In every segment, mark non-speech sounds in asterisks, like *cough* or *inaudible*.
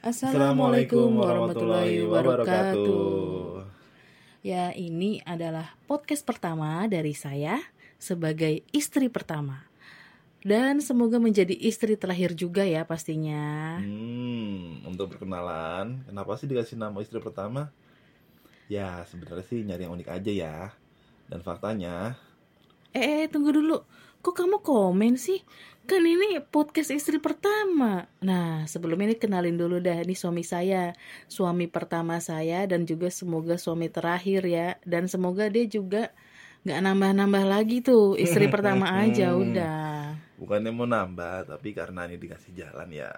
Assalamualaikum warahmatullahi wabarakatuh. Ya, ini adalah podcast pertama dari saya sebagai istri pertama. Dan semoga menjadi istri terakhir juga ya pastinya. Hmm, untuk perkenalan, kenapa sih dikasih nama istri pertama? Ya, sebenarnya sih nyari yang unik aja ya. Dan faktanya, Eh, eh, tunggu dulu. Kok kamu komen sih? Kan ini podcast istri pertama. Nah, sebelum ini kenalin dulu dah. Ini suami saya. Suami pertama saya dan juga semoga suami terakhir ya. Dan semoga dia juga nggak nambah-nambah lagi tuh. Istri *laughs* pertama aja udah. bukannya mau nambah, tapi karena ini dikasih jalan ya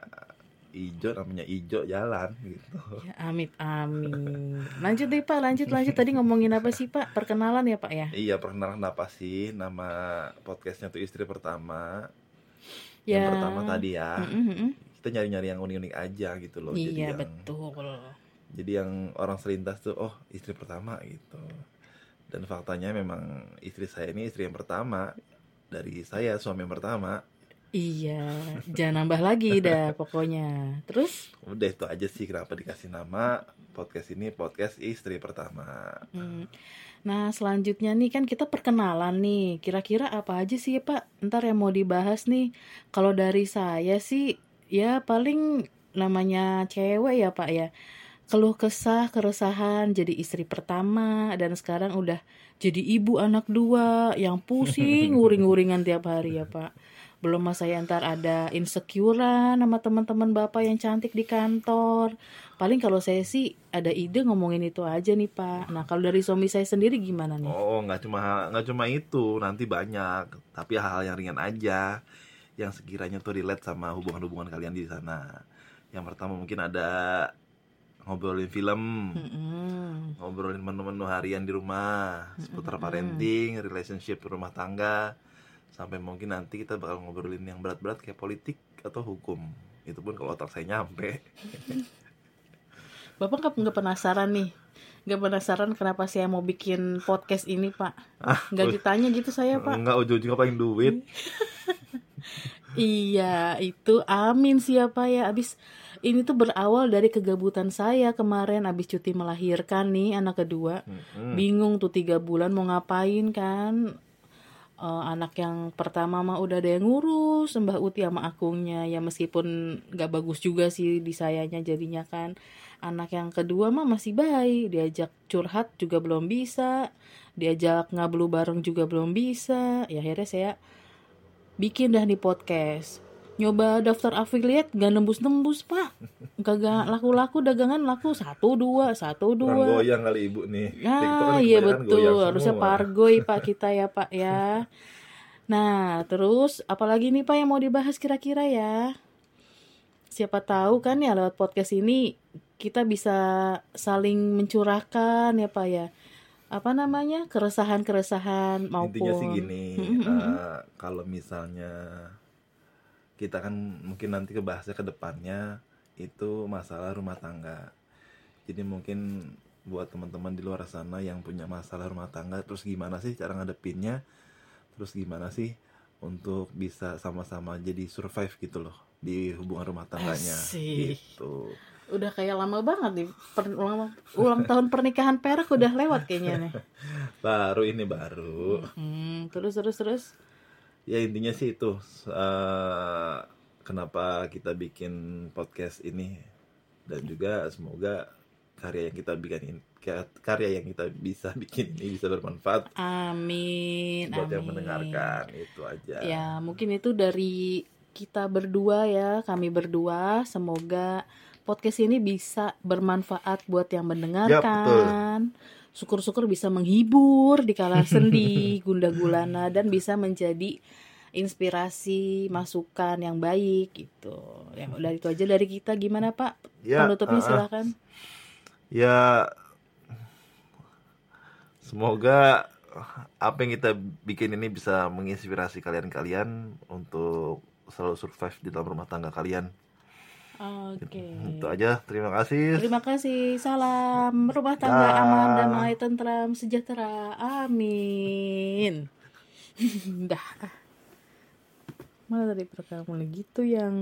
ijo namanya ijo jalan gitu. Ya, amit amin. Lanjut deh Pak, lanjut lanjut. Tadi ngomongin apa sih Pak? Perkenalan ya Pak ya? Iya, perkenalan apa sih nama podcastnya tuh istri pertama? Ya. Yang pertama tadi ya. Mm, mm, mm. Kita nyari-nyari yang unik-unik aja gitu loh. jadi Iya yang, betul. Jadi yang orang selintas tuh, oh istri pertama gitu. Dan faktanya memang istri saya ini istri yang pertama dari saya suami yang pertama. Iya, jangan nambah lagi dah pokoknya. Terus? Udah itu aja sih kenapa dikasih nama podcast ini podcast istri pertama. Hmm. Nah, selanjutnya nih kan kita perkenalan nih. Kira-kira apa aja sih ya Pak? Ntar yang mau dibahas nih. Kalau dari saya sih ya paling namanya cewek ya Pak ya. Keluh kesah, keresahan jadi istri pertama dan sekarang udah jadi ibu anak dua yang pusing *laughs* nguring-nguringan tiap hari ya Pak. Belum masa ya ntar ada insecurean sama teman-teman Bapak yang cantik di kantor. Paling kalau saya sih ada ide ngomongin itu aja nih Pak. Nah kalau dari suami saya sendiri gimana nih? Oh, nggak cuma nggak cuma itu, nanti banyak. Tapi hal-hal yang ringan aja, yang sekiranya tuh relate sama hubungan-hubungan kalian di sana. Yang pertama mungkin ada ngobrolin film, Mm-mm. ngobrolin menu-menu harian di rumah, seputar parenting, relationship rumah tangga, sampai mungkin nanti kita bakal ngobrolin yang berat-berat kayak politik atau hukum. Itu pun kalau otak saya nyampe. *laughs* Bapak nggak nggak penasaran nih? Nggak penasaran kenapa saya mau bikin podcast ini Pak? Ah, Nggak ditanya gitu saya Pak? Enggak ujung-ujungnya paling duit. *laughs* Iya itu amin siapa ya abis ini tuh berawal dari kegabutan saya kemarin abis cuti melahirkan nih anak kedua Mm-mm. bingung tuh tiga bulan mau ngapain kan Eh, anak yang pertama mah udah ada yang ngurus Mbah Uti sama akungnya. Ya meskipun gak bagus juga sih di sayanya jadinya kan. Anak yang kedua mah masih baik diajak curhat juga belum bisa diajak ngablu bareng juga belum bisa. Ya akhirnya saya bikin dah nih podcast nyoba daftar affiliate gak nembus-nembus pak kagak laku-laku dagangan laku satu dua satu Orang dua goyang kali ibu nih. Nah, kan iya betul. Harusnya pargoy Pak *laughs* kita ya, Pak ya. Nah, terus apalagi nih Pak yang mau dibahas kira-kira ya? Siapa tahu kan ya lewat podcast ini kita bisa saling mencurahkan ya, Pak ya. Apa namanya? keresahan-keresahan maupun Intinya sih gini, eh, kalau misalnya kita kan mungkin nanti kebahasnya ke depannya itu masalah rumah tangga. Jadi mungkin buat teman-teman di luar sana yang punya masalah rumah tangga, terus gimana sih cara ngadepinnya? Terus gimana sih untuk bisa sama-sama jadi survive gitu loh di hubungan rumah tangganya Asik. gitu. Udah kayak lama banget nih. Per- ulang, ulang tahun pernikahan perak udah lewat kayaknya nih. *laughs* Baru ini baru. Hmm, terus terus terus. Ya intinya sih itu eh, kenapa kita bikin podcast ini dan juga semoga karya yang kita bikin ini karya yang kita bisa *laughs* bikin ini bisa bermanfaat Amin. buat yang amin. mendengarkan itu aja. Ya, mungkin itu dari kita berdua ya, kami berdua. Semoga podcast ini bisa bermanfaat buat yang mendengarkan. Syukur-syukur bisa menghibur di kala *laughs* sendi, gundah gulana dan bisa menjadi inspirasi, masukan yang baik gitu. Ya, udah itu aja dari kita. Gimana, Pak? Ya, Penutupnya ah. silakan. Ya semoga apa yang kita bikin ini bisa menginspirasi kalian-kalian untuk selalu survive di dalam rumah tangga kalian. Oke. Itu aja. Terima kasih. Terima kasih. Salam rumah tangga Dah. aman, damai, tentram, sejahtera. Amin. *laughs* Dah. Mana tadi perekaman gitu yang